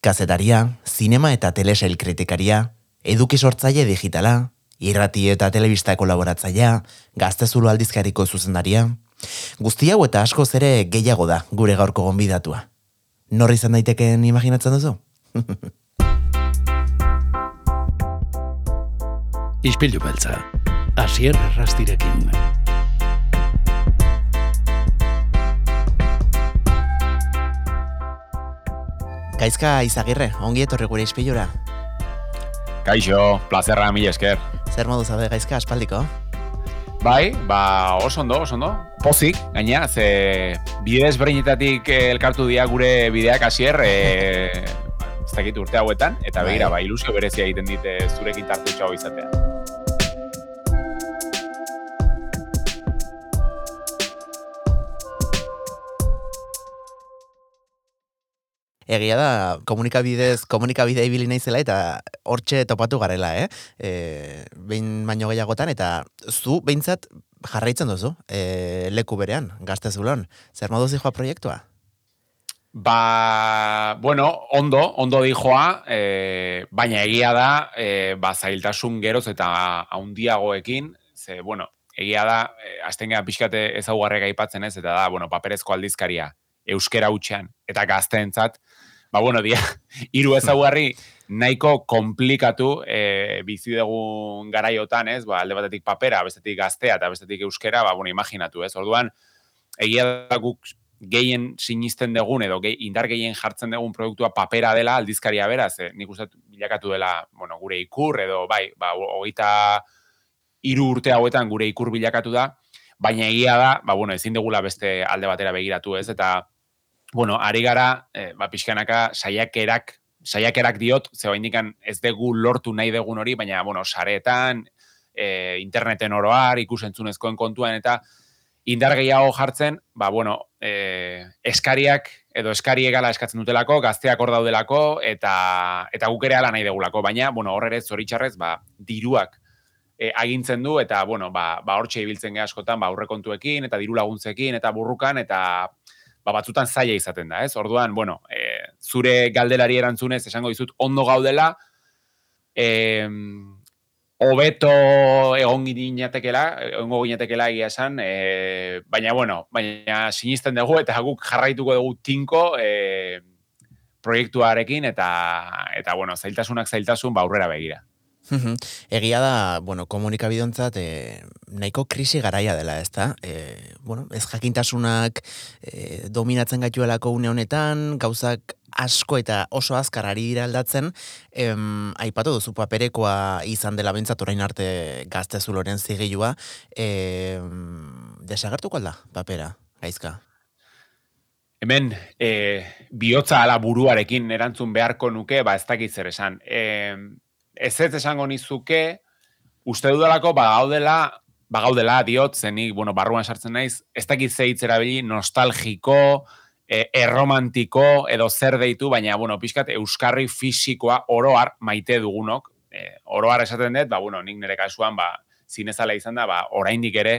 kazetaria, zinema eta telesail kritikaria, eduki sortzaile digitala, irrati eta telebista kolaboratzailea, gaztezulo aldizkariko zuzendaria. Guzti hau eta asko zere gehiago da gure gaurko gonbidatua. Norri izan daiteken imaginatzen duzu? Ispilu beltza, asier rastirekin. Gaizka izagirre, ongi etorri gure ispilura. Kaixo, plazerra mila esker. Zer modu zabe gaizka aspaldiko? Bai, ba, oso ondo, oso ondo. Pozik, gaina, ze bidez breinetatik elkartu dia gure bideak hasier, e, ez dakit urte hauetan, eta begira, bai, ilusio berezia egiten dite zurekin tartu txau izatea. Egia da, komunikabidez, komunikabidea ibili naizela eta hortxe topatu garela, eh? E, behin baino gehiagotan, eta zu behintzat jarraitzen duzu, e, leku berean, gaztezulon. Zer modu zijoa proiektua? Ba, bueno, ondo, ondo dijoa, e, baina egia da, e, ba, zailtasun geroz eta haundiagoekin, ze, bueno, egia da, e, astenga pixkate ezaguarrek aipatzen ez, eta da, bueno, paperezko aldizkaria, euskera hutxean, eta gazteentzat, ba, bueno, dia, iru ezaguarri nahiko komplikatu e, bizi dugun garaiotan, ez? Ba, alde batetik papera, bestetik gaztea eta bestetik euskera, ba, bueno, imaginatu, ez? Orduan, egia da guk gehien sinisten dugun edo ge, indar gehien jartzen dugun produktua papera dela aldizkaria beraz, eh? nik uste bilakatu dela, bueno, gure ikur edo bai, ba, hogeita hiru urte hauetan gure ikur bilakatu da, baina egia da, ba, bueno, ezin degula beste alde batera begiratu, ez? Eta bueno, ari gara, e, ba, pixkanaka, saiakerak, saiakerak diot, ze indikan ez dugu lortu nahi dugun hori, baina, bueno, saretan, e, interneten oroar, ikusentzunezkoen kontuan, eta indar gehiago jartzen, ba, bueno, e, eskariak, edo eskari egala eskatzen dutelako, gazteak hor daudelako, eta, eta guk ere ala nahi degulako, baina, bueno, horre zoritxarrez, ba, diruak, e, agintzen du eta bueno, ba ba hortxe ibiltzen askotan ba aurrekontuekin eta diru laguntzekin eta burrukan eta ba, batzutan zaila izaten da, ez? Orduan, bueno, e, zure galdelari erantzunez esango dizut ondo gaudela, e, obeto egon ginatekela, egongo ginatekela egia esan, e, baina, bueno, baina sinisten dugu eta guk jarraituko dugu tinko e, proiektuarekin eta, eta bueno, zailtasunak zailtasun ba, aurrera begira. Egia da, bueno, komunikabidontzat e, nahiko krisi garaia dela, ez da? E, bueno, ez jakintasunak e, dominatzen gaituelako une honetan, gauzak asko eta oso azkar ari dira aldatzen, em, aipatu duzu paperekoa izan dela bintzat orain arte gaztezuloren zigilua, em, desagertuko alda, papera, gaizka? Hemen, e, bihotza ala buruarekin erantzun beharko nuke, ba ez dakit zer esan. E, ez ez esango nizuke, uste dudalako, ba, gaudela, ba, gaudela, diot, zenik, bueno, barruan sartzen naiz, ez dakit zeitzera bili, nostalgiko, e, erromantiko, edo zer deitu, baina, bueno, pixkat, euskarri fisikoa oroar maite dugunok, e, oroar esaten dut, ba, bueno, nik nire kasuan, ba, zinezala izan da, ba, oraindik ere,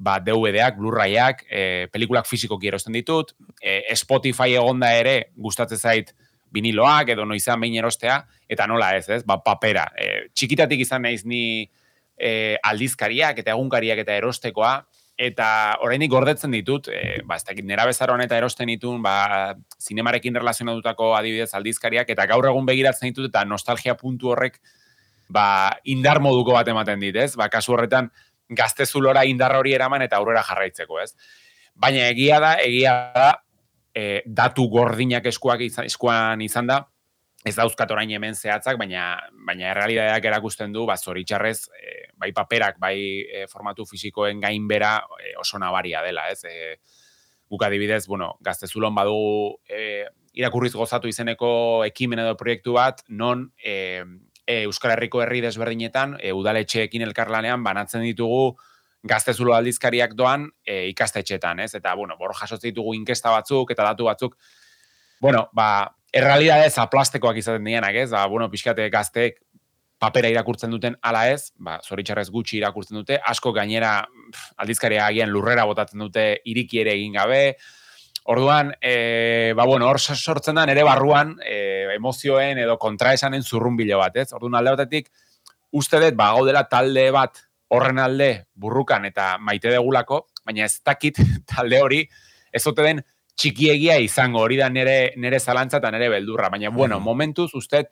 ba, DVD-ak, Blu-rayak, e, pelikulak fisiko kierosten ditut, e, Spotify egonda ere, gustatzen zait, viniloak edo noizan behin erostea, eta nola ez, ez, ba, papera. E, txikitatik izan naiz ni e, aldizkariak eta egunkariak eta erostekoa, eta orainik gordetzen ditut, e, ba, ez dakit, nera bezaroan eta erosten ditun, ba, zinemarekin relazionatutako adibidez aldizkariak, eta gaur egun begiratzen ditut, eta nostalgia puntu horrek, ba, indar moduko bat ematen dit, ez? Ba, kasu horretan, gaztezulora indar hori eraman eta aurrera jarraitzeko, ez? Baina egia da, egia da, e, datu gordinak eskuak izan, eskuan izan da, ez dauzkat orain hemen zehatzak, baina baina errealitateak erakusten du, ba, zoritxarrez, e, bai paperak, bai e, formatu fisikoen gainbera e, oso nabaria dela, ez? E, guk adibidez, bueno, gaztezulon badu e, irakurriz gozatu izeneko ekimen edo proiektu bat, non e, e, Euskal Herriko herri desberdinetan, e, udaletxeekin elkarlanean banatzen ditugu, gaztezulo aldizkariak doan e, ikastetxetan, ez? Eta, bueno, bor jasotzen ditugu inkesta batzuk eta datu batzuk, bueno, ba, errealidade zaplastekoak izaten dienak, ez? Ba, bueno, pixkate gazteek papera irakurtzen duten ala ez, ba, zoritxarrez gutxi irakurtzen dute, asko gainera aldizkaria agian lurrera botatzen dute iriki ere egin gabe, Orduan, e, ba, bueno, hor sortzen da, nere barruan, e, emozioen edo kontraesanen zurrunbilo bat, ez? Orduan alde batetik, uste dut, ba, gaudela talde bat horren alde burrukan eta maite degulako, baina ez dakit talde hori ez ote den txikiegia izango, hori da nere, nere zalantza eta nere beldurra, baina bueno, momentuz uste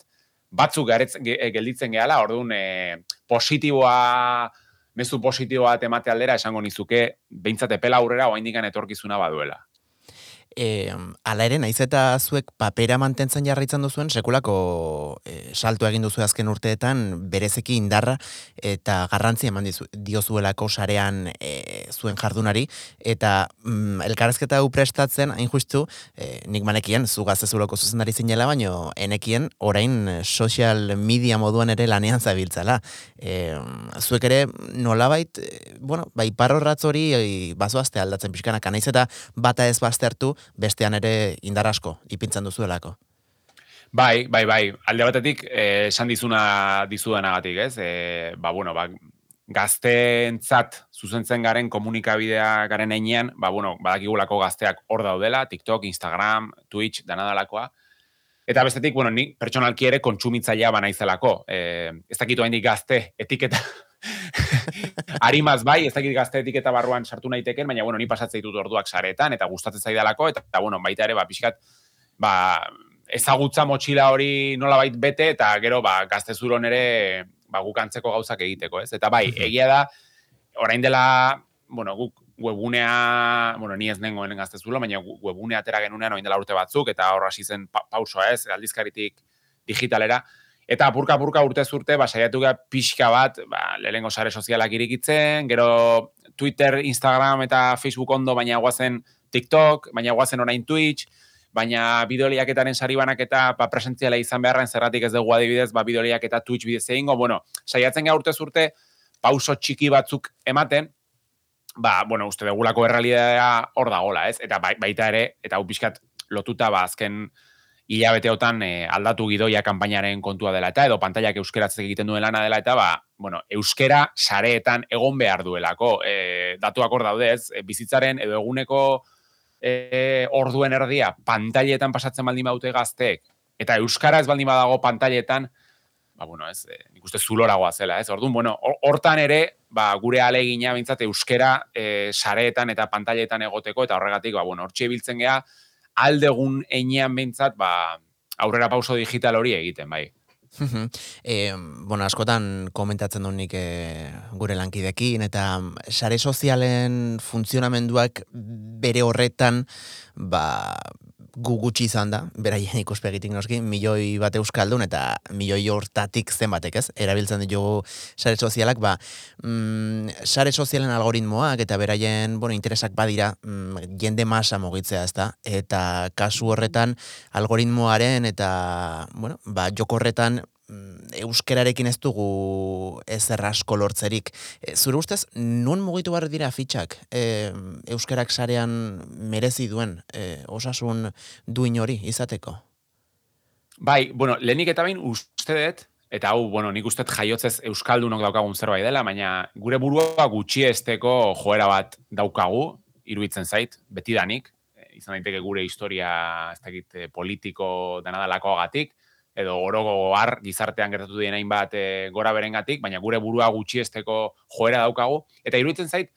batzuk garetz, gelditzen gehala, orduan e, positiboa, mezu positiboa temate aldera esango nizuke, behintzate pela aurrera oa indikan etorkizuna baduela e, ala ere, naiz eta zuek papera mantentzen jarraitzen duzuen, sekulako e, salto egin duzu azken urteetan, berezeki indarra eta garrantzi eman dizu, diozuelako sarean e, zuen jardunari, eta mm, elkarrezketa hau prestatzen, hain justu, e, nik manekien, zu gaztezuloko zuzendari zinela, baino, enekien, orain social media moduan ere lanean zabiltzala. E, zuek ere, nolabait, bueno, bai parrorratz hori, e, bazoazte aldatzen pixkanak, naiz eta bata ez baztertu, bestean ere indar asko ipintzen duzuelako. Bai, bai, bai. Alde batetik, eh, esan dizuna dizudanagatik, ez? Eh, ba, bueno, ba, gazteentzat zuzentzen garen komunikabidea garen einean, ba, bueno, badakigulako gazteak hor daudela, TikTok, Instagram, Twitch, danadalakoa. Eta bestetik, bueno, ni pertsonalki ere kontsumitzailea bana izelako. Eh, ez dakitu hain gazte etiketa Arimaz bai, ez dakit gazte etiketa barruan sartu naiteken, baina bueno, ni pasatzen ditut orduak saretan eta gustatzen zaidalako eta, eta bueno, baita ere ba pixkat ba ezagutza motxila hori nolabait bete eta gero ba gaztezuron ere ba gukantzeko gauzak egiteko, ez? Eta bai, egia da orain dela, bueno, guk webunea, bueno, ni ez nengoen gaztezulo, baina webunea atera genunean orain dela urte batzuk eta hor hasi zen pa pausoa, ez? Aldizkaritik digitalera. Eta apurka apurka urte zurte, ba, saiatu pixka bat, ba, lehengo sare sozialak irikitzen, gero Twitter, Instagram eta Facebook ondo, baina guazen TikTok, baina guazen orain Twitch, baina bideoliaketaren sari banak eta ba, presentziala izan beharren zerratik ez dugu adibidez, ba, bideoliak eta Twitch bidez egingo, bueno, saiatzen ga urte zurte, pauso txiki batzuk ematen, ba, bueno, uste degulako errealidadea hor da gola, ez? Eta bai, baita ere, eta hau pixkat lotuta, ba, azken, hilabeteotan e, aldatu gidoia kanpainaren kontua dela eta edo pantailak euskeratzek egiten duen lana dela eta ba, bueno, euskera sareetan egon behar duelako. E, datuak hor daude ez, e, bizitzaren edo eguneko e, orduen erdia pantailetan pasatzen baldin baute gazteek eta euskara ez baldin badago pantailetan, ba, bueno, ez, e, nik uste zuloragoa zela, ez, orduan, bueno, hortan ere, ba, gure alegina bintzat euskera e, sareetan eta pantailetan egoteko, eta horregatik, ba, bueno, hortxe biltzen geha, aldegun einean behintzat, ba, aurrera pauso digital hori egiten, bai. e, bueno, askotan komentatzen dut nik e, gure lankidekin, eta sare sozialen funtzionamenduak bere horretan, ba, gu gutxi izan da, beraien ikuspegitik noski, milioi bat euskaldun eta milioi hortatik zenbatek, ez? Erabiltzen ditugu sare sozialak, ba, mm, sare sozialen algoritmoak eta beraien, bueno, interesak badira, mm, jende masa mogitzea, ez da? Eta kasu horretan, algoritmoaren eta, bueno, ba, joko horretan euskerarekin ez dugu ez errasko lortzerik. E, zure ustez, non mugitu behar dira fitxak e, euskerak sarean merezi duen e, osasun duin hori izateko? Bai, bueno, lehenik eta bain uste dut, eta hau, bueno, nik uste jaiotzez euskaldunok daukagun zerbait dela, baina gure burua gutxi esteko joera bat daukagu, iruditzen zait, betidanik, e, izan daiteke gure historia, ez dakit, e, politiko denadalako agatik, edo orogo har gizartean gertatu dien hainbat e, gora berengatik, baina gure burua gutxiesteko joera daukagu. Eta iruditzen zait,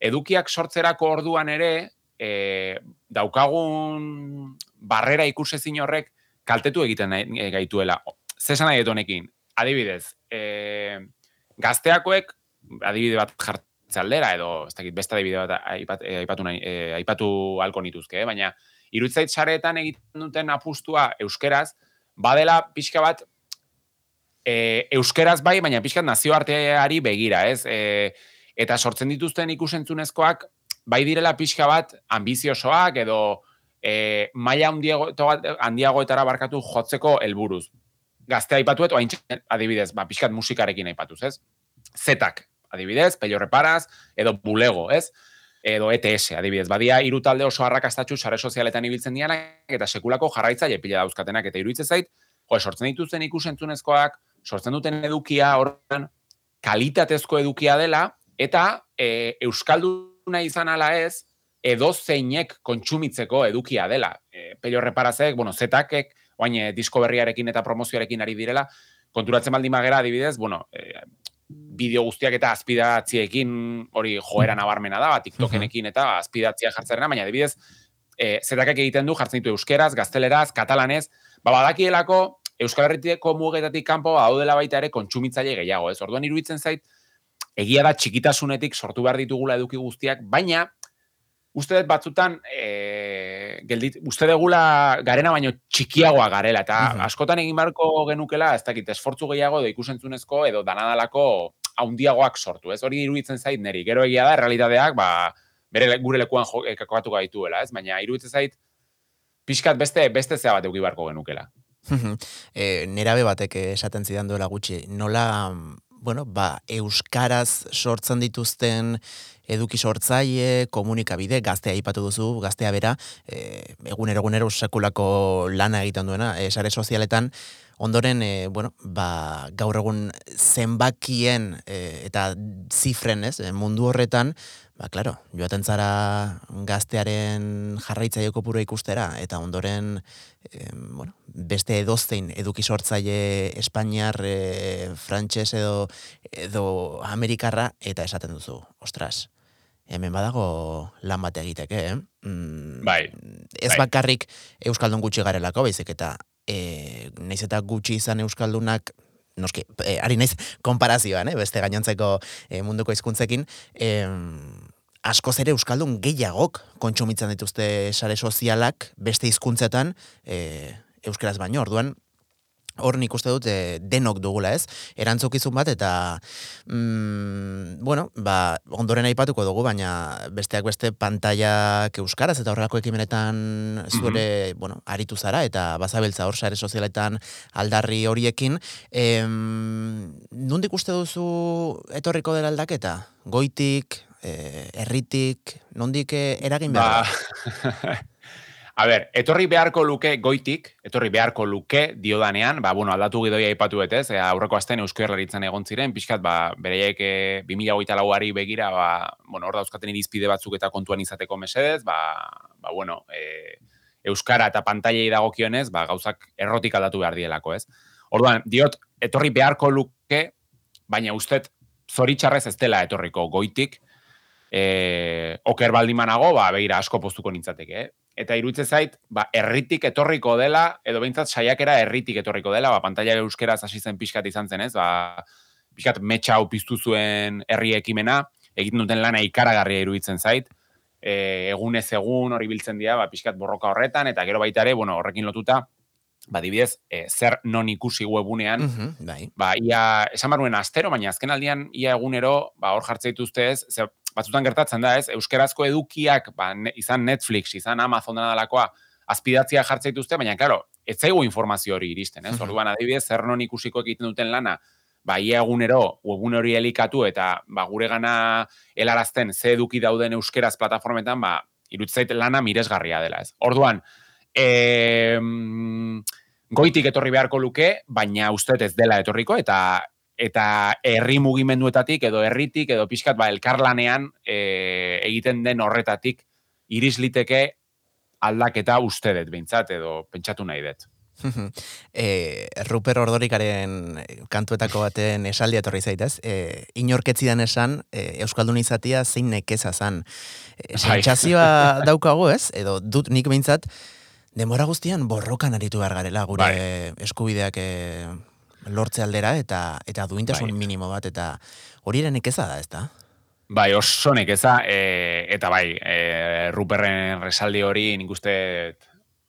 edukiak sortzerako orduan ere, e, daukagun barrera ikusezin horrek kaltetu egiten nahi, gaituela. Zesan nahi honekin, adibidez, e, gazteakoek, adibide bat jartze aldera, edo ez dakit, beste adibide bat aipatu, nahi, e, aipatu alko nituzke, eh? baina iruditzait sareetan egiten duten apustua euskeraz, badela pixka bat e, euskeraz bai, baina pixka nazioarteari begira, ez? E, eta sortzen dituzten ikusentzunezkoak bai direla pixka bat ambiziosoak edo e, maila handiago, handiagoetara barkatu jotzeko helburuz. Gaztea aipatu eto, adibidez, ba, pixkat musikarekin aipatuz, ez? Zetak, adibidez, pello reparaz, edo bulego, ez? Edo ETS, adibidez, badia hiru talde oso arrakastatxu sare sozialetan ibiltzen dianak eta sekulako jarraitzaile pila dauzkatenak eta iruditzen zait, jo, sortzen dituzten ikusentzunezkoak, sortzen duten edukia horren kalitatezko edukia dela eta e, euskalduna izan ala ez edo zeinek kontsumitzeko edukia dela. E, pello reparazek, bueno, zetakek oain e, disko berriarekin eta promozioarekin ari direla, konturatzen baldin magera adibidez, bueno, e, bideo guztiak eta azpidatziekin hori joera nabarmena da, TikTokenekin eta azpidatzia jartzerena, baina adibidez, e, zetakak egiten du jartzen ditu euskeraz, gazteleraz, katalanez, ba badakielako Euskal Herritiko mugetatik kanpo daudela baita ere kontsumitzaile gehiago, ez? Orduan iruditzen zait egia da txikitasunetik sortu behar ditugula eduki guztiak, baina uste dut batzutan e, geldit, uste degula garena baino txikiagoa garela, eta askotan egin barko genukela, ez dakit, esfortzu gehiago edo ikusentzunezko edo danadalako haundiagoak sortu, ez? Hori iruditzen zait neri, gero egia da, realitateak, ba, bere gure lekuan ekakatu gaituela, ez? Baina iruditzen zait, pixkat beste, beste zea bat eduki barko genukela. e, nerabe batek esaten zidan duela gutxi, nola, bueno, ba, euskaraz sortzen dituzten eduki sortzaile, komunikabide, gaztea aipatu duzu, gaztea bera, e, egunero egunero sekulako lana egiten duena, e, sare sozialetan, Ondoren, e, bueno, ba, gaur egun zenbakien e, eta zifren, ez, mundu horretan, Ba, claro, joaten zara gaztearen jarraitzaile kopuru ikustera, eta ondoren, e, bueno, beste edozein eduki sortzaile Espainiar, e, Frantses edo, edo Amerikarra, eta esaten duzu, ostras, hemen badago lan bat egiteke, eh? Mm, bai. Ez bai. bakarrik Euskaldun gutxi garelako, baizik eta e, naiz eta gutxi izan Euskaldunak noski, e, ari naiz, konparazioan, eh, beste gainontzeko e, munduko hizkuntzekin, e, askoz ere Euskaldun gehiagok kontsumitzen dituzte sare sozialak beste hizkuntzetan e, Euskaraz baino, orduan, hor nik uste dut e, denok dugula ez, erantzukizun bat eta mm, bueno, ba, ondoren aipatuko dugu, baina besteak beste pantaiak euskaraz eta horrelako ekimenetan zure, mm -hmm. bueno, aritu zara eta bazabiltza hor sare sozialetan aldarri horiekin, em, nondik uste duzu etorriko dela aldaketa? Goitik, e, erritik, nondik eh, eragin behar? Ba, A ber, etorri beharko luke goitik, etorri beharko luke diodanean, ba, bueno, aldatu gidoia ipatu betez, e, aurreko azten eusko erlaritzen egon ziren, pixkat, ba, bereiek e, 2008 lauari begira, ba, bueno, hor dauzkaten irizpide batzuk eta kontuan izateko mesedez, ba, ba bueno, e, euskara eta pantailei dagokionez, ba, gauzak errotik aldatu behar dielako, ez? Orduan, diot, etorri beharko luke, baina ustet, zoritxarrez ez dela etorriko goitik, e, oker baldimanago, ba, behira asko postuko nintzateke, eh? Eta iruditze zait, ba, erritik etorriko dela, edo behintzat saiakera erritik etorriko dela, ba, pantalla euskeraz hasi zen pixkat izan zen, ez? Ba, pixkat metxa hau piztu zuen herri ekimena, egiten duten lana ikaragarria iruditzen zait, e, egun ez egun hori biltzen dira, ba, pixkat borroka horretan, eta gero baita ere, bueno, horrekin lotuta, ba, dibidez, e, zer non ikusi webunean, mm bai. ba, ia, esan barruen astero, baina azken aldian, ia egunero, ba, hor jartze dituzte ez, batzutan gertatzen da, ez, euskerazko edukiak, ba, izan Netflix, izan Amazon dalakoa, azpidatzia jartzen dituzte, baina, claro, ez zaigu informazio hori iristen, ez? Orduan, adibidez, zer non ikusiko egiten duten lana, ba, ia egunero, egun hori elikatu, eta, ba, gure gana helarazten, ze eduki dauden euskeraz plataformetan, ba, irutzait lana miresgarria dela, ez? Orduan, e, goitik etorri beharko luke, baina uste ez dela etorriko, eta eta herri mugimenduetatik edo herritik edo pixkat ba elkarlanean e, egiten den horretatik irisliteke aldaketa uste dut behintzat edo pentsatu nahi dut. e, Ruper Ordorikaren kantuetako baten esaldi etorri zaitez, e, inorketzidan esan e, Euskaldun izatia zein nekeza zan. E, Sentsazioa daukago ez, edo dut nik behintzat, demora guztian borrokan aritu behar garela gure bai. eskubideak e, lortze aldera eta eta duintasun bai. minimo bat eta hori ere nekeza da, ezta? Bai, oso nekeza e, eta bai, e, Ruperren resaldi hori nik uste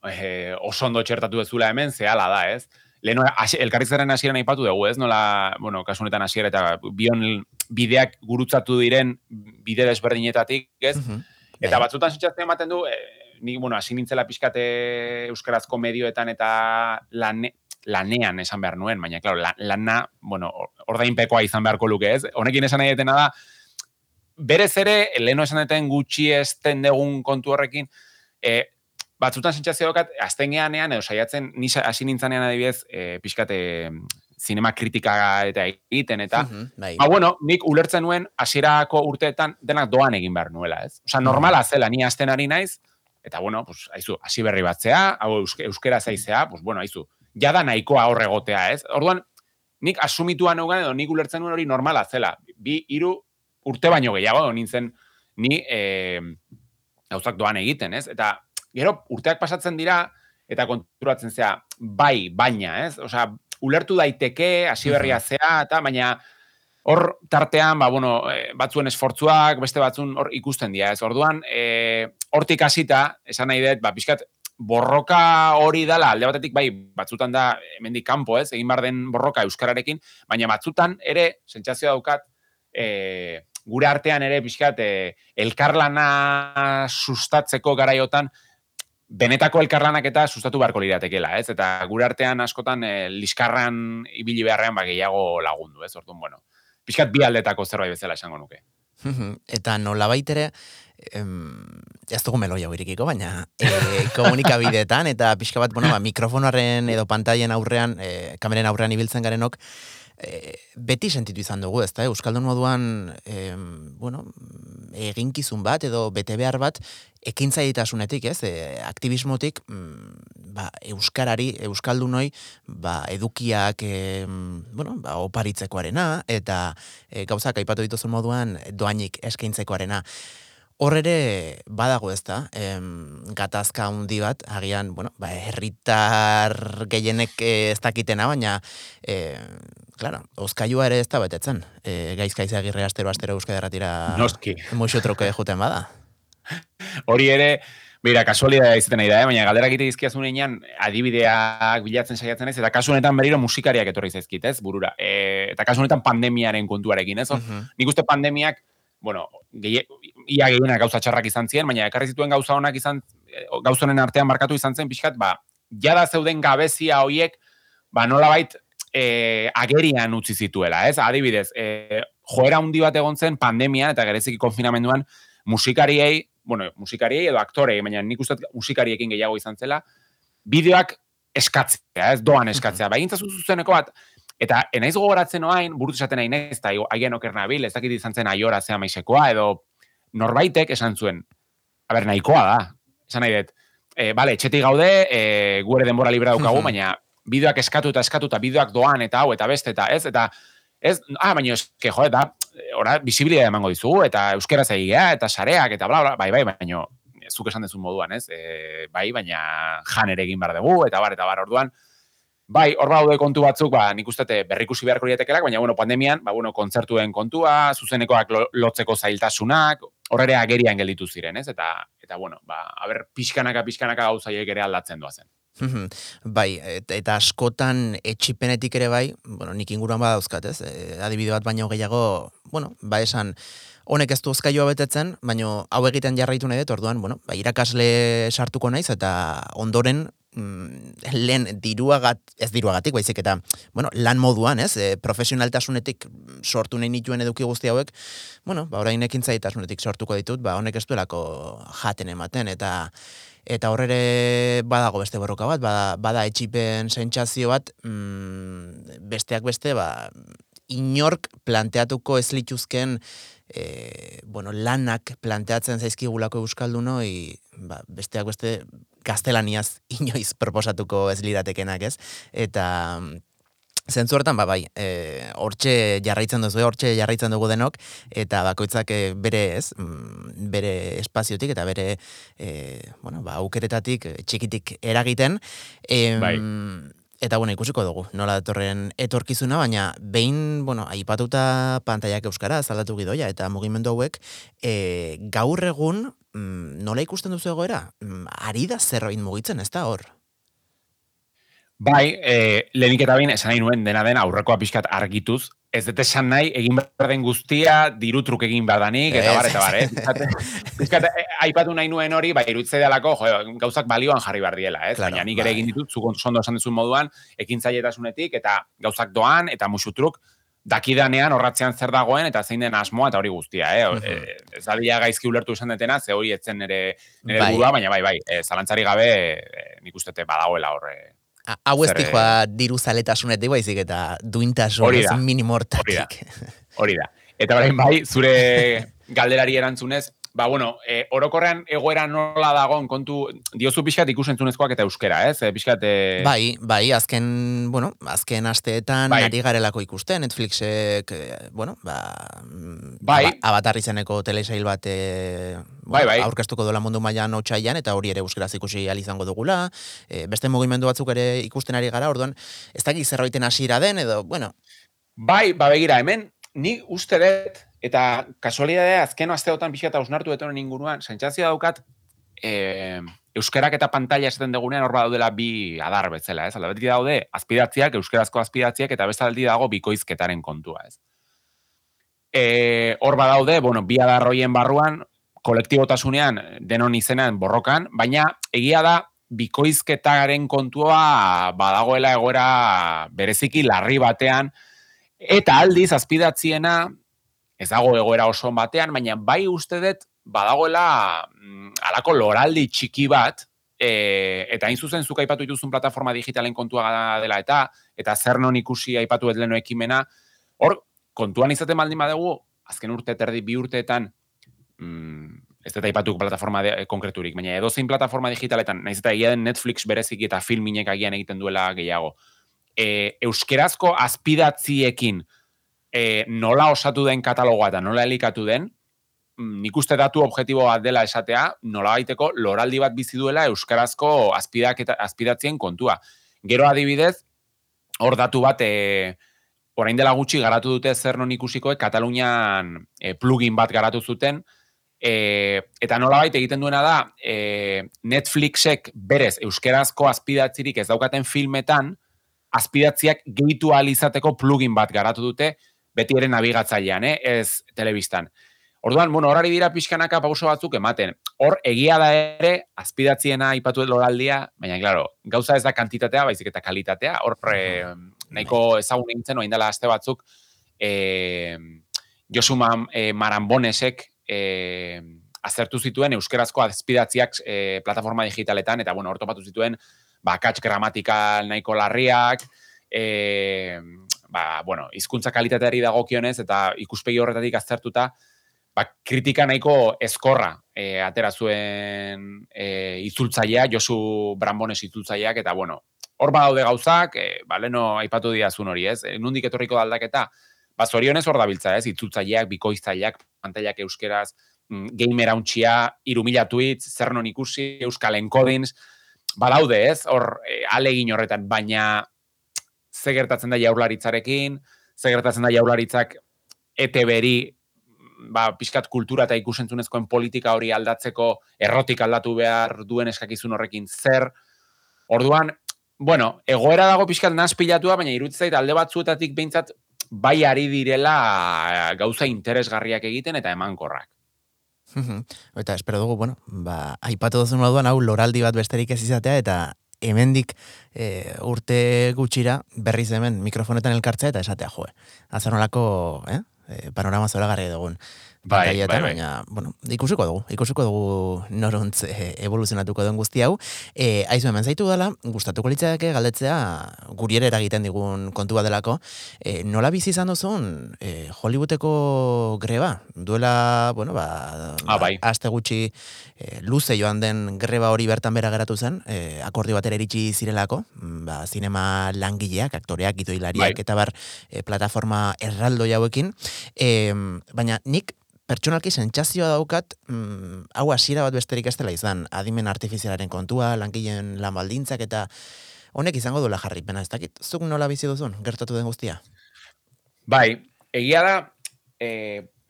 e, oso ondo txertatu ezula hemen zehala da, ez? Leno elkarrizaren hasieran aipatu dugu, ez? Nola, bueno, kasu honetan hasiera eta bion bideak gurutzatu diren bide desberdinetatik, ez? Eta bai. batzutan sentzatzen ematen du, e, ni bueno, hasi nintzela pizkate euskarazko medioetan eta lan lanean esan behar nuen, baina, klaro, lana, bueno, ordainpekoa izan beharko luke, ez? Honekin esan nahi detena da, berez ere, leheno esan deten gutxi esten degun kontu horrekin, e, batzutan sentzazio dokat, azten edo saiatzen, nisa hasi nintzanean adibidez, e, pixkate, zinema kritika eta egiten, eta, uh ba, bueno, nik ulertzen nuen, hasierako urteetan, denak doan egin behar nuela, ez? Osa, normala zela, ni azten ari naiz, eta bueno, pues, aizu, hasi berri batzea, hau euskera zaizea, pues, bueno, aizu, jada nahikoa horregotea, ez? Orduan, nik asumituan edo nik ulertzen nuen hori normala zela. Bi, hiru urte baino gehiago, nintzen, ni e, gauzak doan egiten, ez? Eta gero urteak pasatzen dira eta konturatzen zea bai, baina, ez? Osea, ulertu daiteke hasi berria zea eta baina hor tartean, ba, bueno, e, batzuen esfortzuak, beste batzun hor ikusten dira, ez? Orduan, e, hortik hasita, esan nahi dut, ba, pixkat, borroka hori dala, alde batetik, bai, batzutan da, hemendik kanpo, ez? Egin bar den borroka euskararekin, baina batzutan ere, sentsazioa daukat, e, gure artean ere pixkat e, elkarlana sustatzeko garaiotan benetako elkarlanak eta sustatu beharko liratekela, ez? Eta gure artean askotan e, liskarran ibili beharrean ba gehiago lagundu, ez? Orduan, bueno, pixkat bi aldetako zerbait bezala esango nuke. eta nola baitere, em, ez dugu melo jau irikiko, baina e, komunikabideetan, eta pixka bat, bueno, ba, mikrofonoaren edo pantaien aurrean, e, kameren aurrean ibiltzen garenok, e, beti sentitu izan dugu, ezta, eh? Euskaldun moduan, e, bueno, eginkizun bat edo bete behar bat, ekintzaitasunetik, ez, e, aktivismotik, mm, ba, euskarari, euskaldunoi, ba, edukiak, e, bueno, ba, oparitzekoarena, eta e, gauzak aipatu dituzun moduan, doainik eskaintzekoarena. Hor ere badago ez da, em, gatazka handi bat, agian, bueno, ba, herritar gehienek ez dakitena, baina, e, claro, oskailua ere ez da betetzen. E, gaizkaiz agirre astero astero euskadi erratira Noski. muixo troke juten bada. Hori ere, Mira, kasualidad izaten nahi da, eh? baina galderak ite izkiazun adibideak bilatzen saiatzen ez, eta kasu honetan berriro musikariak etorri zaizkit, ez, burura. E, eta kasu honetan pandemiaren kontuarekin, ez? Uh Nik uste pandemiak, bueno, gehi, ia gehienak gauza txarrak izan ziren, baina ekarri zituen gauza honak izan, eh, gauzonen artean markatu izan zen, pixkat, ba, jada zeuden gabezia hoiek, ba, nola bait, e, agerian utzi zituela, ez? Adibidez, e, joera handi bat egon zen pandemia eta gereziki konfinamenduan musikariei, bueno, musikariei edo aktorei, baina nik uste musikariekin gehiago izan zela, bideoak eskatzea, ez doan eskatzea. Ba, zuzeneko bat, Eta enaiz gogoratzen oain, burut esaten nahi naiz, eta haien okerna bil, ez dakit izan zen aiora zea maisekoa, edo norbaitek esan zuen, aber nahikoa da, esan nahi dut, e, bale, etxetik gaude, e, gure denbora libra daukagu, baina bideoak eskatu eta eskatu eta bideoak doan eta hau eta beste eta ez, eta ez, ah, baina eske, jo, eta ora, bisibilia emango dizugu, eta euskera zaigea, eta sareak, eta bla, bla, bai, bai, baina zuk esan dezun moduan, ez, e, bai, baina jan ere egin bar dugu, eta bar, eta bar, orduan, Bai, hor baude kontu batzuk, ba, nik uste berrikusi beharko lietekelak, baina, bueno, pandemian, ba, bueno, kontzertuen kontua, zuzenekoak lotzeko zailtasunak, horre agerian gelditu ziren, ez? Eta, eta bueno, ba, haber, pixkanaka, pixkanaka gauzaiek ere aldatzen doazen. bai, eta askotan etxipenetik ere bai, bueno, nik inguruan badauzkat, ez? E, adibide bat baino gehiago, bueno, ba esan, honek ez du ozkaioa betetzen, baino hau egiten jarraitu nahi dut, orduan, bueno, ba, irakasle sartuko naiz, eta ondoren mm, lehen diruagat, ez diruagatik, baizik eta, bueno, lan moduan, ez, e, profesionaltasunetik sortu nahi nituen eduki guzti hauek, bueno, ba, orain ekin zaitasunetik sortuko ditut, ba, honek ez duelako jaten ematen, eta eta horrere badago beste borroka bat, bada, bada etxipen sentsazio bat, mm, besteak beste, ba, inork planteatuko ez lituzken, e, bueno, lanak planteatzen zaizkigulako euskaldunoi, ba, besteak beste gaztelaniaz inoiz proposatuko ez liratekenak, ez? Eta zentzu hortan, ba, bai, e, hortxe jarraitzen duzu, hortxe jarraitzen dugu denok, eta bakoitzak bere ez, mm, bere espaziotik eta bere, e, bueno, ba, aukeretatik, txikitik eragiten. E, bai. Eta bueno, ikusiko dugu, nola datorren etorkizuna, baina behin, bueno, aipatuta pantaiak euskara, zaldatu gidoia, eta mugimendu hauek, e, gaur egun, mm, nola ikusten duzu egoera? Mm, ari da zerbait mugitzen, ez da hor? Bai, e, lehenik eta bain, esan nahi nuen dena den aurrekoa pixkat argituz, ez dut esan nahi, egin behar den guztia, diru truk egin behar eta bar, eta bar, eh? Pixkat, eh, aipatu nahi nuen hori, bai, irutzei dalako, jo, gauzak balioan jarri behar diela, ez? Baina nik ere bai. egin ditut, zukon sondo esan duzun moduan, ekin zaietatasunetik, eta gauzak doan, eta musutruk, dakidanean horratzean zer dagoen, eta zein den asmoa, eta hori guztia, eh? -huh. ez da gaizki ulertu esan detena, ze hori etzen nire, nire bai. burua, baina bai, bai, e, zalantzari gabe, e, nik ustete badagoela horre, Hau ez dikoa diru zaletasunetik baizik eta duintasun ez minimortatik. Hori da. Eta berain bai, zure galderari erantzunez, Ba, bueno, e, orokorrean egoera nola dagoen kontu, diozu pixkat ikusentzunezkoak eta euskera, ez? E, pixkat... E... Bai, bai, azken, bueno, azken asteetan bai. ari garelako ikusten, Netflixek, bueno, ba, bai. abatarri zeneko telesail bat e, bai, bai. aurkeztuko dola mundu mailan otxaian, eta hori ere euskeraz ikusi izango dugula, e, beste mugimendu batzuk ere ikusten ari gara, orduan, ez dakit zerroiten hasiera den, edo, bueno... Bai, ba, begira, hemen, ni uste dut, Eta kasualidadea azken asteotan pixka eta usnartu honen inguruan, sentsazioa daukat, e, euskerak eta pantalla esaten degunean hor daudela bi adar bezala, ez? Alda beti daude azpidatziak, euskerazko azpidatziak, eta bestaldi dago bikoizketaren kontua, ez? E, hor badaude, bueno, bi adar hoien barruan, kolektibotasunean denon izenean borrokan, baina egia da bikoizketaren kontua badagoela egoera bereziki larri batean, eta aldiz azpidatziena ez dago egoera oso batean, baina bai uste dut badagoela mm, alako loraldi txiki bat, e, eta hain zuzen zuk aipatu dituzun plataforma digitalen kontua dela eta, eta zer non ikusi aipatu ez leno ekimena, hor, kontuan izaten baldin badugu, azken urte terdi bi urteetan, mm, ez dut aipatu plataforma de, konkreturik, baina edo zein plataforma digitaletan, nahiz eta egia den Netflix berezik eta filminek agian egiten duela gehiago. E, euskerazko azpidatziekin, e, nola osatu den katalogoa eta nola elikatu den, mm, nik uste datu objektibo bat dela esatea, nola baiteko loraldi bat bizi duela euskarazko azpidak eta azpidatzien kontua. Gero adibidez, hor datu bat, e, orain dela gutxi garatu dute zer non ikusiko, e, Katalunian e, plugin bat garatu zuten, e, eta nola baita egiten duena da, e, Netflixek berez euskarazko azpidatzirik ez daukaten filmetan, azpidatziak gehitu izateko plugin bat garatu dute, beti ere nabigatzailean, eh? ez telebistan. Orduan, bueno, horari dira pixkanaka pauso batzuk ematen. Hor, egia da ere, azpidatziena ipatu loraldia, baina, claro, gauza ez da kantitatea, baizik eta kalitatea. Hor, eh, nahiko ezagun egintzen, oain dela aste batzuk, eh, Josuma eh, Marambonesek eh, azertu zituen euskerazko azpidatziak eh, plataforma digitaletan, eta, bueno, hor topatu zituen, bakatx gramatikal nahiko larriak, eh, ba, bueno, izkuntza kalitateari dagokionez eta ikuspegi horretatik aztertuta, ba, kritika nahiko eskorra e, atera zuen e, itzultzailea, Josu Brambones itzultzaileak, eta bueno, hor badaude gauzak, e, ba, leno aipatu diazun hori, ez? E, nundik etorriko aldaketa, ba, zorionez hor dabiltza, ez? Itzultzaileak, bikoiztzaileak, pantailak euskeraz, mm, gamer hauntxia, irumila tweets, zer non ikusi, euskal enkodins, badaude, ez? Hor, e, alegin horretan, baina ze gertatzen da jaurlaritzarekin, ze gertatzen da jaurlaritzak ETB-ri ba, pixkat kultura eta ikusentzunezkoen politika hori aldatzeko errotik aldatu behar duen eskakizun horrekin zer. Orduan, bueno, egoera dago pixkat naz pilatua, baina irutzait alde batzuetatik behintzat bai ari direla gauza interesgarriak egiten eta emankorrak. eta espero dugu, bueno, ba, aipatu duzun moduan, hau loraldi bat besterik ez izatea, eta hemendik e, urte gutxira berriz hemen mikrofonetan elkartzea eta esatea joe. Azarnolako, eh? E, panorama zora garri dugun. Bai, bai, bai. Baina, bueno, ikusiko dugu, ikusiko dugu noruntz e, evoluzionatuko den guzti hau. E, aizu hemen zaitu dela, gustatuko litzake galdetzea guri ere eragiten digun kontua delako. E, nola bizi izan duzun e, Hollywoodeko greba? Duela, bueno, ba, ah, bai. aste gutxi e, luze joan den greba hori bertan bera geratu zen, e, akordi batera iritsi zirelako, ba, zinema langileak, aktoreak, itoilariak, bai. eta bar, e, plataforma erraldo jauekin. E, baina nik pertsonalki sentsazioa daukat, mm, hau hasiera bat besterik ez dela izan, adimen artifizialaren kontua, langileen lan baldintzak eta honek izango duela jarripena, ez dakit, zuk nola bizi duzun, gertatu den guztia? Bai, egia da, e,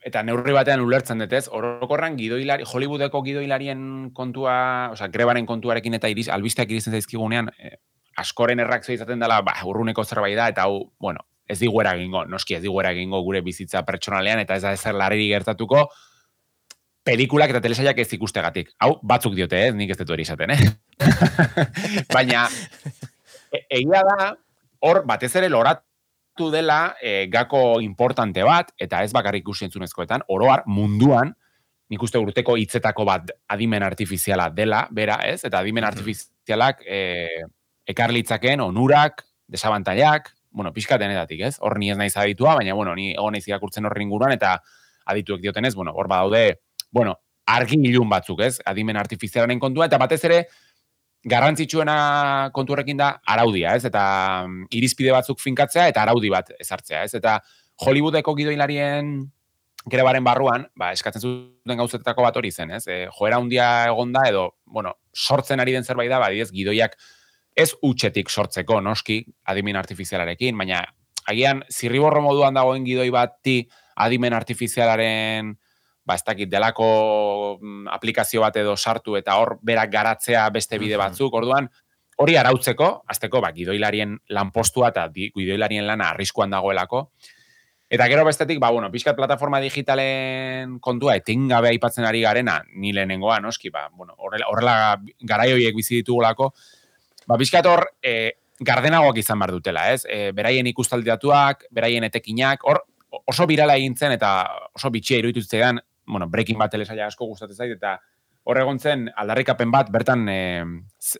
eta neurri batean ulertzen dut ez, orokorran gidoilari, Hollywoodeko gidoilarien kontua, oza, grebaren kontuarekin eta iriz, albisteak irizten zaizkigunean, e, askoren errakzio izaten dela, ba, urruneko zerbait da, eta hau, bueno, ez diguera egingo, noski ez diguera egingo gure bizitza pertsonalean, eta ez da ezer larri gertatuko, pelikulak eta telesaiak ez ikustegatik. Hau, batzuk diote, eh? nik ez detu erizaten, eh? Baina, e, egia da, hor, batez ere loratu dela e, gako importante bat, eta ez bakarrik ikusi entzunezkoetan, oroar munduan, nik uste urteko hitzetako bat adimen artifiziala dela, bera, ez? Eta adimen artifizialak e, ekarlitzaken onurak, desabantailak, bueno, pixka denetatik, ez? Hor ni ez naiz aditua, baina, bueno, ni egon naiz irakurtzen horri inguruan, eta adituek diotenez, bueno, hor badaude, bueno, argi ilun batzuk, ez? Adimen artifizialaren kontua, eta batez ere, garrantzitsuena konturekin da araudia, ez? Eta mm, irizpide batzuk finkatzea eta araudi bat ezartzea, ez? Eta Hollywoodeko gidoilarien grebaren barruan, ba, eskatzen zuten gauzetetako bat hori zen, ez? E, joera handia egonda edo, bueno, sortzen ari den zerbait da, badiez, gidoiak ez utxetik sortzeko, noski, adimen artifizialarekin, baina agian zirriborro moduan dagoen gidoi bati adimen artifizialaren ba, ez dakit, delako mm, aplikazio bat edo sartu eta hor berak garatzea beste bide batzuk, orduan, hori arautzeko, azteko, ba, gidoilarien lanpostua eta gidoilarien lana arriskuan dagoelako, Eta gero bestetik, ba, bueno, pixkat plataforma digitalen kontua, etengabe aipatzen ari garena, ni lehenengoa, noski, ba, bueno, horrela, horrela garaioiek bizi ditugulako, ba, pixkat hor, e, gardenagoak izan behar dutela, ez? E, beraien ikustaldiatuak, beraien etekinak, hor, oso birala egin zen, eta oso bitxia iruditu zitzaidan, bueno, breaking bat telesaia asko gustatzen zait, eta hor egon zen aldarrikapen bat, bertan e,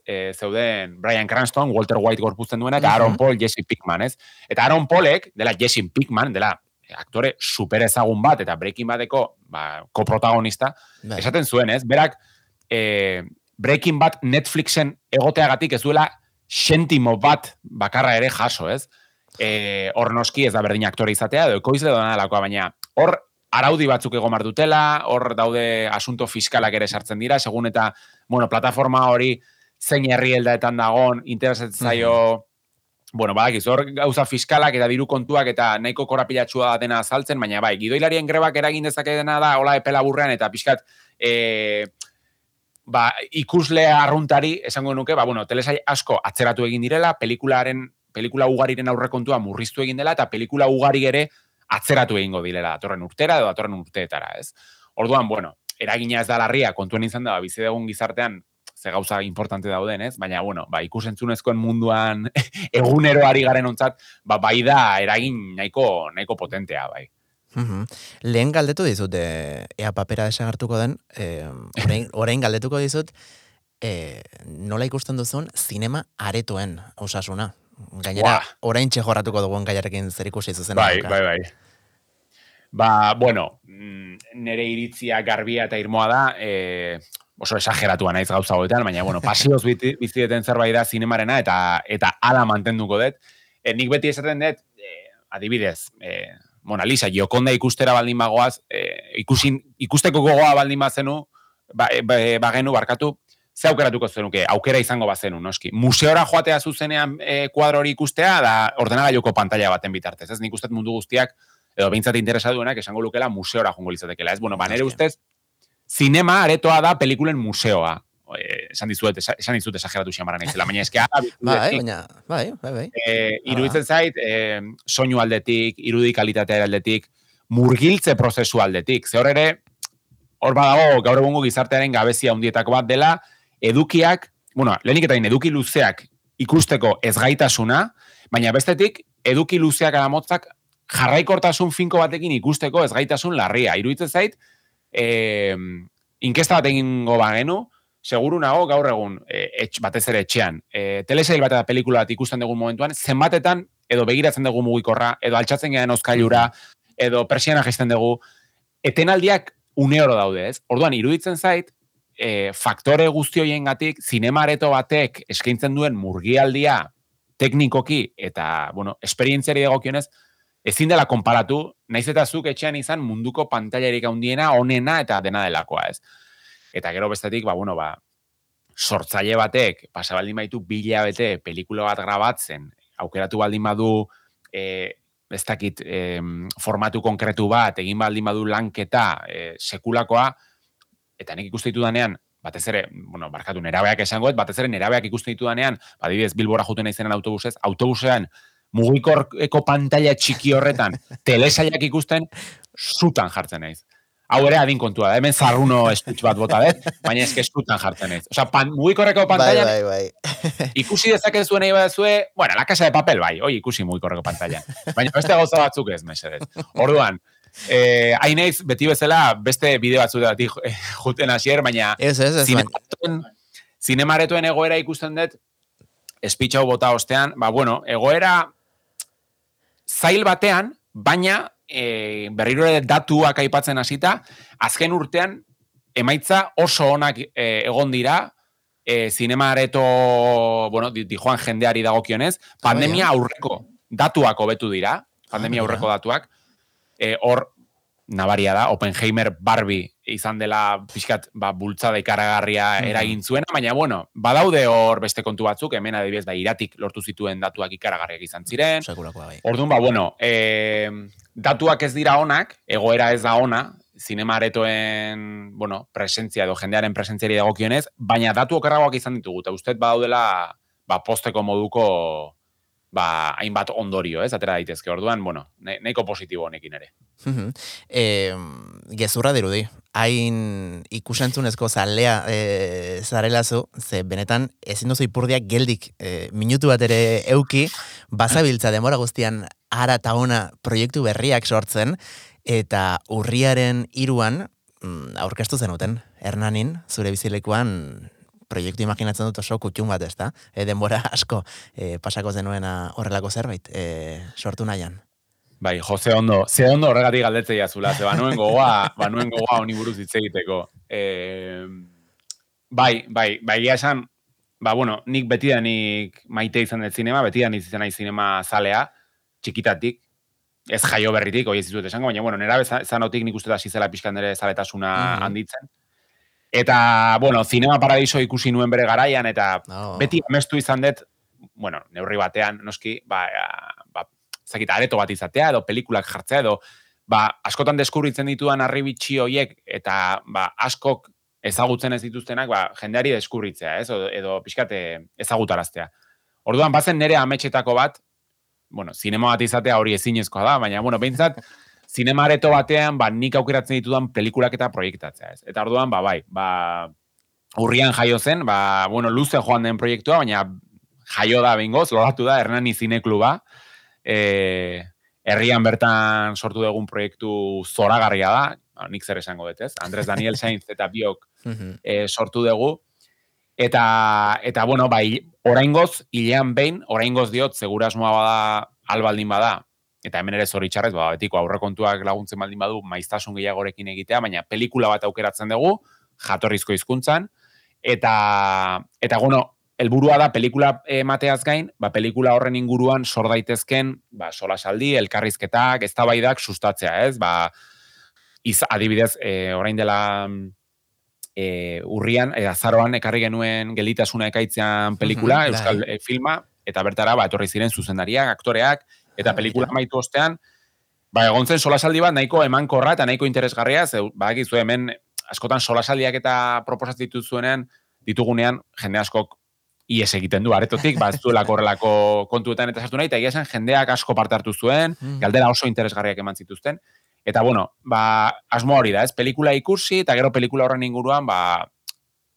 e, zeuden Brian Cranston, Walter White gorpuzten duena, eta Aaron Paul, Jesse Pickman, ez? Eta Aaron Paulek, dela Jesse Pickman, dela aktore super ezagun bat, eta Breaking Badeko ba, koprotagonista, bai. esaten zuen, ez? Berak, e, Breaking Bad Netflixen egoteagatik ez duela sentimo bat bakarra ere jaso, ez? E, hor noski ez da berdin aktore izatea, edo ekoizle doa baina hor araudi batzuk egon dutela, hor daude asunto fiskalak ere sartzen dira, segun eta, bueno, plataforma hori zein herri heldaetan dagon, interesatzen zaio, bueno, badakiz, hor gauza fiskalak eta diru kontuak eta nahiko korapilatxua dena azaltzen, baina bai, gidoilarien grebak eragin dezake dena da, hola epela burrean, eta pixkat, e, ba, ikusle arruntari, esango nuke, ba, bueno, telesai asko atzeratu egin direla, pelikularen, pelikula ugariren aurrekontua murriztu egin dela, eta pelikula ugari ere, atzeratu egingo dilela datorren urtera edo datorren urteetara, ez? Orduan, bueno, eragina ez da larria, kontuen izan da, ba, bizi dugun gizartean, ze gauza importante dauden, ez? Baina, bueno, ba, ikusentzunezkoen munduan egunero ari garen ontzat, ba, bai da eragin nahiko, nahiko potentea, bai. Uhum. Lehen galdetu dizut, e, ea papera desagartuko den, e, orain, orain galdetuko dizut, e, nola ikusten duzun, zinema aretoen osasuna. Gainera, orain txejorratuko dugun gaiarekin zer ikusi zuzen. Bai, bai, bai. Ba, bueno, mm, nere iritzia garbia eta irmoa da, e, oso esageratua naiz gauza goetan, baina, bueno, pasioz biziteten zerbait da zinemarena, eta eta ala mantenduko dut. E, nik beti esaten dut, e, adibidez, e, Mona Lisa, jokonda ikustera baldin bagoaz, e, ikusin, ikusteko gogoa baldin bazenu, ba, e, ba, e, bagenu, barkatu, ze aukeratuko zenuke, aukera izango bazenu, noski. Museora joatea zuzenean e, kuadro hori ikustea, da ordenagailoko pantalla baten bitartez, ez? Nik ustet mundu guztiak, edo behintzat interesa duenak, esango lukela museora jongo litzatekela, ez? Bueno, banere ustez, zinema aretoa da pelikulen museoa. E, esan dizuet, esan dizuet esageratu xamaran izela, baina eske bai, baina, bai, bai, bai. E, iruditzen zait, e, soinu aldetik, irudikalitatea aldetik, murgiltze prozesu aldetik. Ze hor ere, hor badago, gaur egungo gizartearen gabezia hundietako bat dela, edukiak, bueno, lehenik eta eduki luzeak ikusteko ezgaitasuna, baina bestetik, eduki luzeak aramotzak jarraikortasun finko batekin ikusteko ezgaitasun larria. Iruditzen zait, e, inkesta bat egin goba genu, seguru nago gaur egun, e, etx, batez ere etxean, e, telesail bat eta pelikula bat ikusten dugun momentuan, zenbatetan, edo begiratzen dugu mugikorra, edo altxatzen gehan oskailura, edo persiana gesten dugu, etenaldiak une oro daude, ez? Orduan, iruditzen zait, e, faktore guzti hoien gatik, zinemareto batek eskaintzen duen murgialdia teknikoki eta, bueno, esperientziari dagokionez, ezin dela konparatu, naiz eta zuk etxean izan munduko pantailarik handiena onena eta dena delakoa, ez? Eta gero bestetik, ba, bueno, ba, sortzaile batek, pasa baldin baitu bila bete pelikula bat grabatzen, aukeratu baldin badu, e, ez dakit, e, formatu konkretu bat, egin baldin badu lanketa e, sekulakoa, eta nik ikuste ditu danean, batez ere, bueno, barkatu nerabeak esangoet, batez ere nerabeak ikuste ditu danean, badibidez Bilbora juten izenen autobusez, autobusean mugikorko pantalla txiki horretan telesaiak ikusten, zutan jartzen naiz. Hau ere adin kontua da, hemen zarruno estutx bat bota dut, baina ezke zutan jartzen naiz. Osa, pan, mugikorreko pantalla, bai, bai, bai. ikusi dezake zuen nahi zue, bueno, la casa de papel, bai, oi, ikusi mugikorreko pantalla. Baina beste gauza batzuk ez, mesedez. Orduan, eh, haineiz, beti bezala, beste bideo batzu da, eh, juten hasier, baina ez, ez, ez, zinemaretuen, zinemaretuen egoera ikusten dut, espitxau bota ostean, ba, bueno, egoera zail batean, baina e, berriro ere datuak aipatzen hasita, azken urtean emaitza oso onak e, egon dira, e, zinema areto, bueno, di, di joan jendeari dagokionez, pandemia aurreko datuak hobetu dira, pandemia Ah, aurreko datuak, e, hor, nabaria da, Oppenheimer Barbie izan dela pixkat ba, bultzada ikaragarria Mhm. eragin zuena, baina bueno, badaude hor beste kontu batzuk, hemen adibidez, ba, iratik lortu zituen datuak ikaragarriak izan ziren, Sekulakoa bai. Orduan, ba, bueno, e, datuak ez dira onak, egoera ez da ona, zinema aretoen, bueno, presentzia edo jendearen presentziari dagokionez, baina datu okerragoak izan ditugu, eta ustez badaudela, ba, posteko moduko, ba, hainbat ondorio, ez, atera daitezke. Orduan, bueno, nahiko positibo honekin ere. E, gezurra dirudi. Hain ikusentzunezko zalea e, zarelazu, ze benetan ezin duzu ipurdiak geldik e, minutu bat ere euki, bazabiltza demora guztian ara eta ona proiektu berriak sortzen, eta urriaren iruan mm, aurkeztu zenuten, Hernanin, zure bizilekuan proiektu imaginatzen dut oso kutxun bat, ez da? E, denbora asko e, pasako zenuena horrelako zerbait e, sortu nahian. Bai, Jose ondo, ze ondo horregatik galdetzei azula, ze banuen gogoa, banuen gogoa honi buruz hitz egiteko. E, bai, bai, bai, egia esan, ba, bueno, nik betidanik maite izan dut zinema, betidanik izan nahi zinema zalea, txikitatik, ez jaio berritik, hoi ez dizuet esango, baina, bueno, nera zanotik nik uste da zizela pixkan ere zaletasuna Mhm. handitzen. Eta, bueno, zinema paradiso ikusi nuen bere garaian, eta No. beti amestu izan dut, bueno, neurri batean, noski, ba, ba, zakit, areto bat izatea, edo pelikulak jartzea, edo, ba, askotan deskubritzen ditudan arribitxi hoiek, eta, ba, askok ezagutzen ez dituztenak, ba, jendeari deskubritzea, ez? Edo, edo pixkate ezagutaraztea. Orduan, bazen nere ametxetako bat, bueno, zinema bat izatea hori ezinezkoa da, baina, bueno, behintzat, zinema areto batean, ba, nik aukeratzen ditudan pelikulak eta proiektatzea, ez? Eta orduan, ba, bai, ba, urrian jaio zen, ba, bueno, luze joan den proiektua, baina jaio da bengoz, loratu da, Hernani Zinekluba, e, herrian bertan sortu dugun proiektu zoragarria da, ba, nik zer esango dut, ez? Andres Daniel Sainz eta biok e, sortu dugu, eta, eta bueno, bai, oraingoz, hilean behin, oraingoz diot, segurasmoa bada, albaldin bada, eta hemen ere zoritxarrez, ba, betiko aurrekontuak laguntzen baldin badu, maiztasun gehiagorekin egitea, baina pelikula bat aukeratzen dugu, jatorrizko hizkuntzan eta, eta bueno, helburua da pelikula emateaz gain, ba, pelikula horren inguruan sor daitezken, ba, solasaldi, elkarrizketak, eztabaidak sustatzea, ez? Ba, iz, adibidez, e, orain dela e, urrian, e, azaroan ekarri genuen gelitasuna ekaitzean pelikula, Mhm, euskal bai. e, filma, eta bertara, ba, etorri ziren zuzendariak, aktoreak, eta Ah, pelikula mira. amaitu ostean, ba, egon zen solasaldi bat nahiko emankorra eta nahiko interesgarria, ze, badakizu hemen askotan solasaldiak eta proposatzen dituzuenean, ditugunean, jende askok ies egiten du aretotik, ba, ez duelako horrelako kontuetan eta sartu nahi, eta egia jendeak asko parte hartu zuen, Mhm. galdera oso interesgarriak eman zituzten, eta bueno, ba, asmo hori da, ez, pelikula ikusi, eta gero pelikula horren inguruan, ba,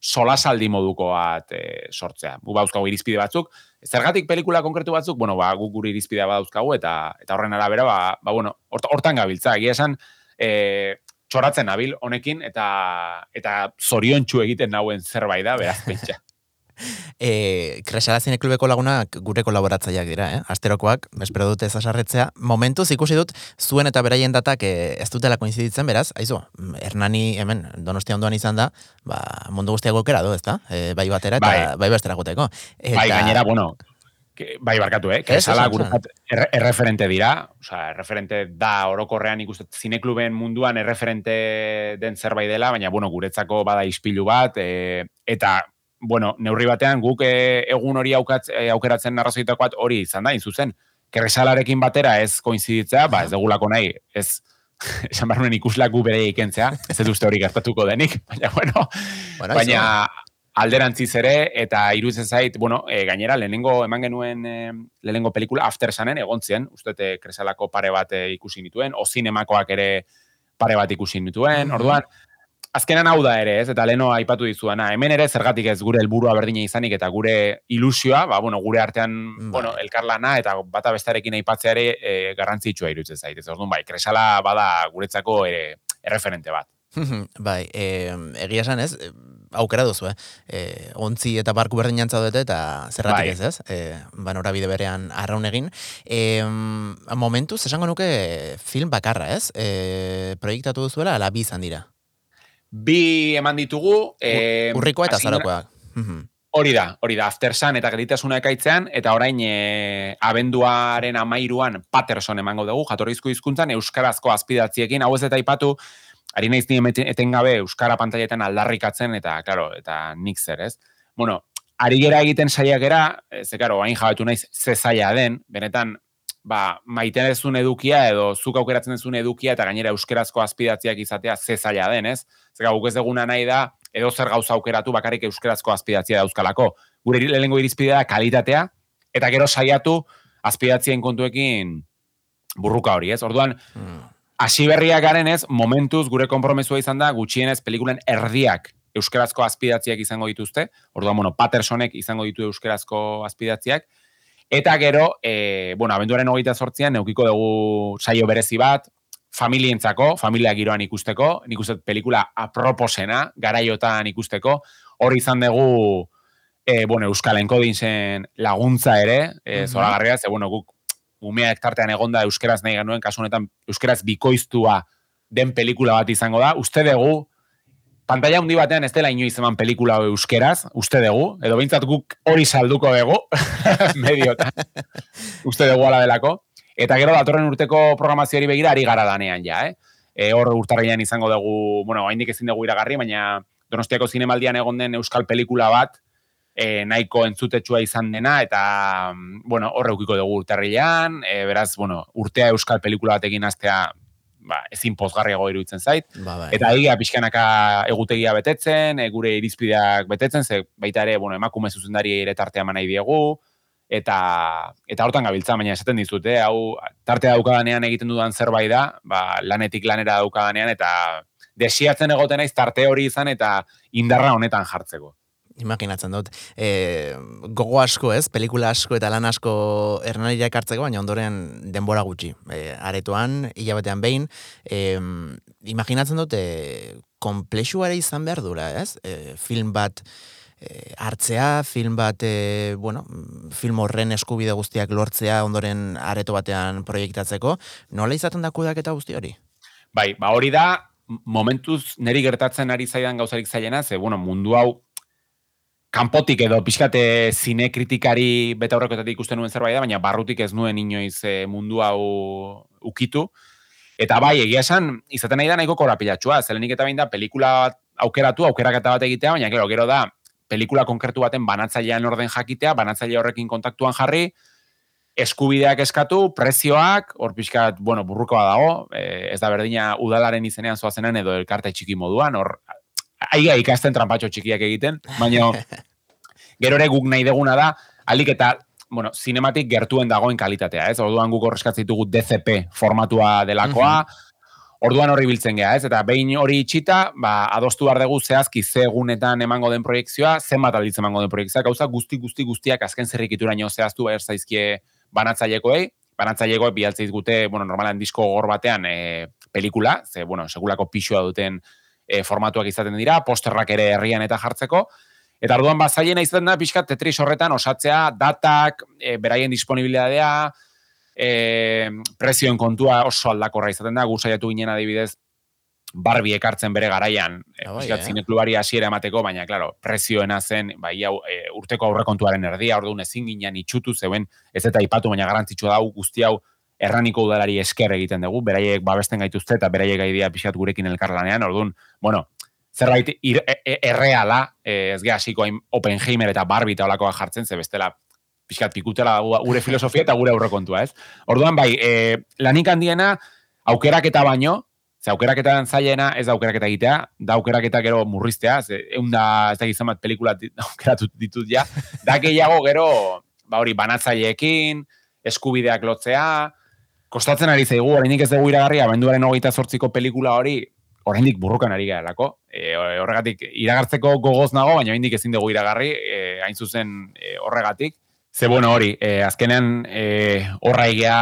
solasaldi moduko bat e, sortzea. Gu bauzkagu irizpide batzuk, zergatik pelikula konkretu batzuk, bueno, ba, guk gure irizpidea badauzkagu, eta, eta horren arabera, ba, ba bueno, hort, hortan gabiltza, egia esan, e, txoratzen nabil honekin, eta, eta zoriontsu egiten nauen zerbait da, beraz, pentsa. E, Kresala Zineklubeko lagunak gure kolaboratzaileak dira, eh? Asterokoak, espero dute zasarretzea. Momentuz ikusi dut, zuen eta beraien datak eh, ez dutela koinziditzen, beraz, aizu, Hernani hemen, donostia ondoan izan da, ba, mundu guztiak aukera du, ezta? E, bai batera eta bai, Bai. bestera guteko. Eta, Bai, gainera, bueno, bai barkatu, eh? Ez, Kresala guretzat erre, erreferente dira, osea, erreferente da orokorrean ikuste zinekluben munduan erreferente den zerbait dela, baina, bueno, guretzako bada ispilu bat, e, eta, bueno, neurri batean guk e, egun hori aukatz, e, aukeratzen arrazoitako bat hori izan da, inzuzen, Kresalarekin batera ez koinziditzea, ba, ez degulako nahi, ez, esan behar nuen ikuslaku bere ikentzea, ez dut uste hori gertatuko denik, baina, bueno, bueno, baina alderantziz ere, eta iruditzen zait, bueno, e, gainera, lehenengo, eman genuen e, lehenengo pelikula, After Sunen, egon zien, uste dut, eh, kresalako pare bat eh, ikusi nituen, o zinemakoak ere pare bat ikusi nituen, Mhm. orduan, azkenan hau da ere, ez, eta leno aipatu dizuana, hemen ere zergatik ez gure helburua berdina izanik, eta gure ilusioa, ba, bueno, gure artean, Bai. bueno, elkarlana, eta bata bestarekin aipatzea ere e, garrantzitsua iruditzen zait, ez, orduan, bai, kresala bada guretzako ere erreferente bat. bai, e, egia esan ez, aukera duzu, eh? E, ontzi eta barku berdin dute eta zerratik Bai. ez, ez? E, ba, norabide berean arraun egin. E, momentuz, esango nuke film bakarra, ez? E, proiektatu duzuela, ala bi izan dira. Bi eman ditugu. E, Urrikoa eta zarokoak. Mhm. Hori da, hori da, Aftersun eta geritasuna ekaitzean, eta orain e, abenduaren amairuan Patterson emango dugu, jatorrizko hizkuntzan euskarazko azpidatziekin, hau ez eta ipatu, ari naiz etengabe euskara pantailetan aldarrikatzen, eta, claro, eta nik zer, ez? Bueno, ari gera egiten saiakera, e, ze, claro, hain jabetu naiz ze zaila den, benetan, ba, maite dezun edukia, edo zuk aukeratzen dezun edukia, eta gainera euskerazko azpidatziak izatea ze zaila den, ez? Zega, guk ez deguna nahi da, edo zer gauza aukeratu bakarrik euskerazko azpidatzia dauzkalako. Gure lehenengo irizpidea kalitatea, eta gero saiatu azpidatzien kontuekin burruka hori, ez? Orduan, Mm. hasi berriak garen ez, momentuz gure konpromesua izan da, gutxienez pelikulen erdiak euskerazko azpidatziak izango dituzte, orduan, bueno, Pattersonek izango ditu euskerazko azpidatziak, eta gero, e, bueno, abenduaren hogeita sortzian, neukiko dugu saio berezi bat, familientzako, familia giroan ikusteko, nik uste pelikula aproposena, garaiotan ikusteko, hori izan dugu, e, bueno, Euskal Enkodinsen laguntza ere, e, Mhm. zoragarria, ze, bueno, guk umeak tartean egonda euskeraz nahi genuen, kasu honetan euskeraz bikoiztua den pelikula bat izango da. Uste dugu, pantalla handi batean ez dela inoiz eman pelikula euskeraz, uste dugu, edo behintzat guk hori salduko dugu, mediotan, uste dugu ala delako. Eta gero datorren urteko programazioari begira ari gara lanean ja, eh? E, hor urtarrian izango dugu, bueno, haindik ezin dugu iragarri, baina Donostiako zinemaldian egon den euskal pelikula bat, e, nahiko entzutetsua izan dena, eta, bueno, horre ukiko dugu urtarrian, e, beraz, bueno, urtea euskal pelikula batekin hastea ba, ezin pozgarriago iruditzen zait. Ba, bai. Eta egia pixkanaka egutegia betetzen, e, gure irizpideak betetzen, ze baita ere, bueno, emakume zuzendari ere tartea eman nahi diegu, eta eta hortan gabiltza, baina esaten dizut, eh, hau tartea daukadanean egiten dudan zerbait da, ba, lanetik lanera daukadanean, eta desiatzen egoten naiz tarte hori izan eta indarra honetan jartzeko. Imaginatzen dut. E, gogo asko ez, pelikula asko eta lan asko ernariak hartzeko, baina ondoren denbora gutxi. E, aretoan, hilabetean behin, e, imaginatzen dut, e, izan behar dura, ez? E, film bat e, hartzea, film bat, e, bueno, film horren eskubide guztiak lortzea ondoren areto batean proiektatzeko, nola izaten da kudeaketa guzti hori? Bai, ba hori da, momentuz neri gertatzen ari zaidan gauzarik zailena, ze, bueno, mundu hau kanpotik edo pixkate zine kritikari beta ikusten nuen zerbait da, baina barrutik ez nuen inoiz eh, mundu hau ukitu. Eta bai, egia esan, izaten nahi da nahiko korapilatxua, zelenik eta behin da, pelikula bat aukeratu, aukeraketa bat egitea, baina gero, gero da, pelikula konkretu baten banatzailean orden jakitea, banatzaile horrekin kontaktuan jarri, eskubideak eskatu, prezioak, hor pixkat, bueno, burrukoa dago, e, ez da berdina udalaren izenean zoazenan edo elkarte txiki moduan, hor, aiga ikasten trampatxo txikiak egiten, baina gero ere guk nahi deguna da, alik eta, bueno, sinematik gertuen dagoen kalitatea, ez? Orduan guk horreskatzen ditugu DCP formatua delakoa, Orduan horri biltzen gea, ez? Eta behin hori itxita, ba, adostu behar dugu zehazki ze egunetan emango den proiektzioa, zenbat aldiz emango den proiektzioa, gauza guzti guzti guztiak azken zerrikituraino zehaztu behar zaizkie banatzailekoei, banatzailekoek bialtzeiz gute, bueno, normalan disko gor batean e, pelikula, ze, bueno, segulako pixua duten e, formatuak izaten dira, posterrak ere herrian eta jartzeko, eta orduan bazaiena izaten da pixkat tetris horretan osatzea, datak, e, beraien disponibilidadea, e, prezioen kontua oso aldakorra izaten da, gu saiatu ginen adibidez, Barbie ekartzen bere garaian, e, Ah, bai, pixkat eh? zineklubari hasiera emateko, baina, claro, prezioena zen, bai, hau, e, urteko aurrekontuaren erdia, orduan ezin ginen itxutu, zeuen ez eta ipatu, baina garantzitsua da, hau guzti hau erraniko udalari esker egiten dugu, beraiek babesten gaituzte eta beraiek gaidia pixkat gurekin elkarlanean, orduan, bueno, zerbait ir, e, e, erreala, ez geha hasiko hain Oppenheimer eta Barbie eta holakoa jartzen, ze bestela pixkat pikutela gu- gure filosofia eta gure aurrekontua, ez? Orduan bai, e, lanik handiena aukeraketa baino, ze aukeraketan zailena ez da aukeraketa egitea, da aukeraketa gero murriztea, ze egun da, ez da gizan bat pelikula aukeratu ditut ja, da gehiago gero, ba hori, banatzaileekin, eskubideak lotzea, kostatzen ari zaigu, oraindik ez dugu iragarri, abenduaren hogeita zortziko pelikula hori, oraindik burrukan ari garelako. E, horregatik, iragartzeko gogoz nago, baina oraindik ezin dugu iragarri, e, hain zuzen e, horregatik. Ze bueno hori, e, azkenean e, horra egia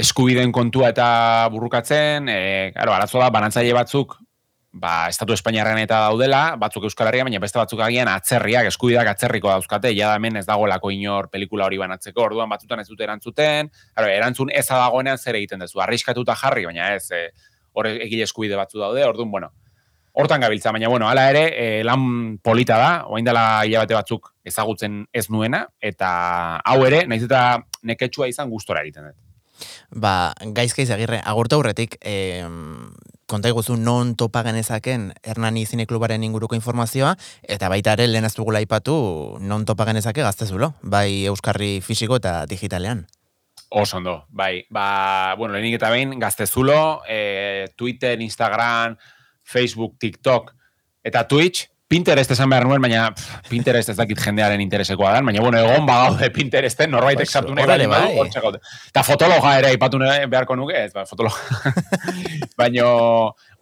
eskubideen kontua eta burrukatzen, e, claro, arazoa da, banantzaile batzuk, ba, Estatu Espainiarren eta daudela, batzuk Euskal Herria, baina beste batzuk agian atzerriak, eskubideak atzerriko dauzkate, ja da hemen ez dagoelako inor pelikula hori banatzeko, orduan batzutan ez dute erantzuten, claro, erantzun eza dagoenean zer egiten duzu, arriskatuta jarri, baina ez, e, egile eskubide batzu daude, orduan, bueno, hortan gabiltza, baina bueno, hala ere, e, lan polita da, oain dela hilabete batzuk ezagutzen ez nuena, eta hau ere, naiz eta neketsua izan gustora egiten dut. Ba, gaizkaiz agirre, agurta aurretik, e, konta iguzu non topa genezaken Hernani Zineklubaren inguruko informazioa, eta baita ere lehen ez dugula ipatu non topa genezake gaztezulo, bai Euskarri fisiko eta digitalean. Oso ondo, bai. Ba, bueno, lehenik eta behin, gaztezulo, e, Twitter, Instagram, Facebook, TikTok, eta Twitch, Pinterest esan behar nuen, baina pff, Pinterest ez dakit jendearen interesekoa da, baina bueno, egon bagaude Pinteresten, norbait sartu nahi bali bai. Eta fotologa ere ipatu beharko nuke, ez, ba, fotologa. baina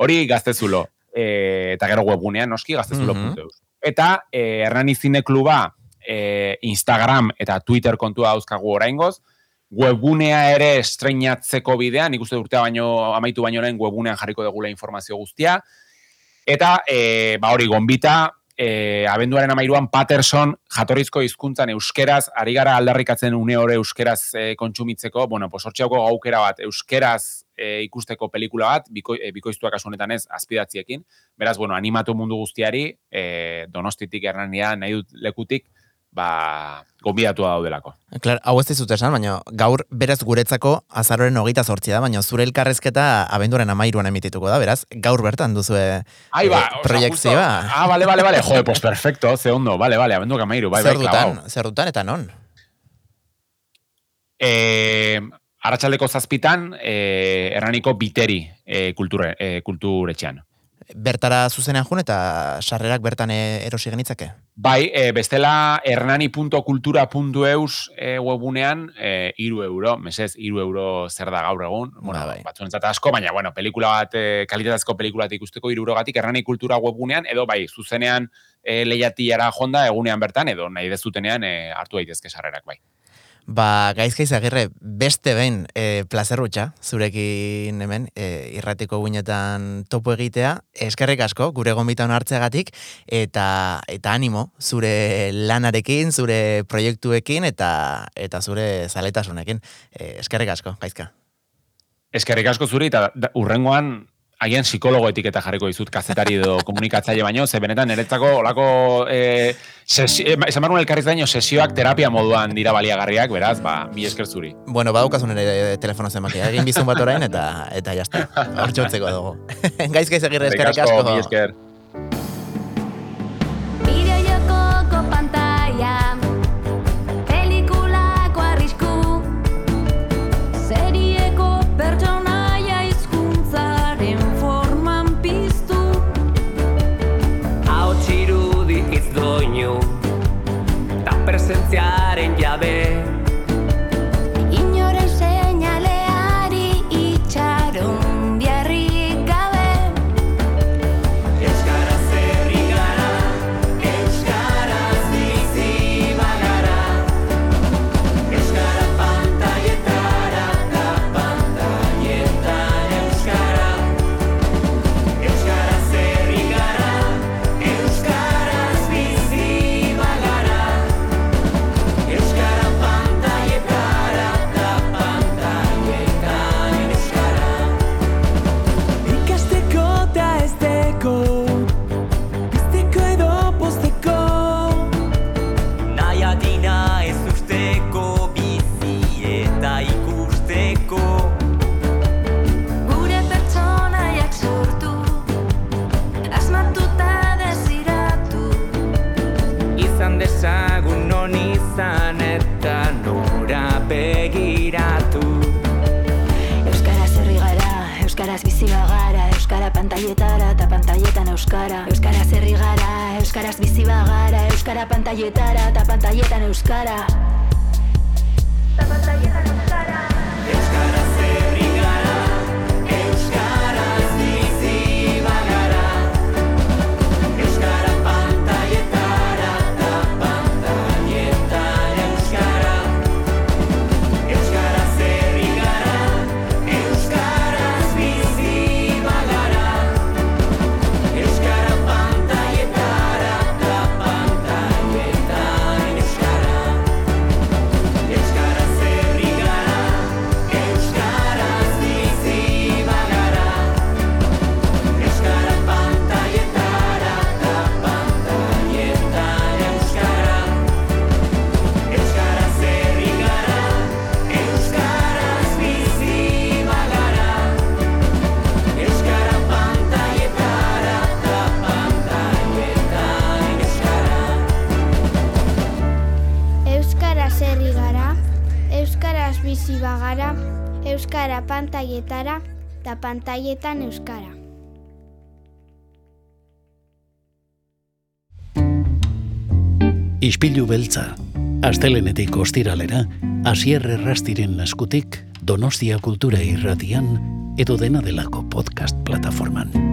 hori gaztezulo, e, eta gero webgunean, noski, gaztezulo. Mm -hmm. Eta e, Hernani Zine Kluba e, Instagram eta Twitter kontua dauzkagu oraingoz, webgunea ere estreinatzeko bidean, ikuste urtea baino, amaitu baino lehen webgunean jarriko degula informazio guztia, Eta, e, ba hori, gombita, e, abenduaren amairuan Patterson jatorrizko hizkuntzan euskeraz, ari gara aldarrikatzen une hori euskeraz e, kontsumitzeko, bueno, pues hortxeako gaukera bat, euskeraz e, ikusteko pelikula bat, biko, e, bikoiztuak asunetan ez, azpidatziekin. Beraz, bueno, animatu mundu guztiari, e, donostitik errania nahi dut lekutik, ba, gombidatu daudelako. Klar, hau ez dizut esan, baina gaur beraz guretzako azaroren hogeita sortzi da, baina zure elkarrezketa abenduaren amairuan emitituko da, beraz, gaur bertan duzu Ai, ba, eh, proiektzioa. Ah, bale, bale, bale, jode, pues perfecto, ze ondo, bale, bale, abenduak amairu, bai, bai, dutan, zer dutan eta non? Eh, Arratxaldeko zazpitan, eh, erraniko biteri eh, kulture, eh, kulturetxean bertara zuzenean jun eta sarrerak bertan e, erosi genitzake? Bai, e, bestela hernani.kultura.eus e, webunean e, iru euro, mesez, iru euro zer da gaur egun, ba, bueno, bai. asko, baina, bueno, pelikula bat, e, kalitatezko pelikula bat ikusteko iru gatik hernani kultura webunean, edo bai, zuzenean e, lehiatiara jonda egunean bertan, edo nahi dezutenean e, hartu daitezke sarrerak bai. Ba, gaizkaiz agirre, beste behin e, plazerrutxa, zurekin hemen, e, irratiko guinetan topo egitea, eskerrik asko, gure gombitan hartzeagatik, eta eta animo, zure lanarekin, zure proiektuekin, eta eta zure zaletasunekin. E, eskerrik asko, gaizka. Eskerrik asko zuri, eta urrengoan agian psikologo etiketa jarriko dizut kazetari edo komunikatzaile baino, ze benetan niretzako olako eh, sesio, eh, esan barun elkarriz daño, sesioak terapia moduan dira baliagarriak, beraz, ba, mi esker zuri. Bueno, badukazun ere telefono zemakia, egin bizun bat orain, eta eta jazta, hor txotzeko dugu. Gaizka izagirre eskerrik asko. Mi esker. senza in chiave. Euskara pantaietara eta pantaietan euskara eta pantaietan Euskara. Ispilu beltza, astelenetik ostiralera, asier errastiren eskutik, Donostia Kultura Irratian, edo dena delako podcast plataforman.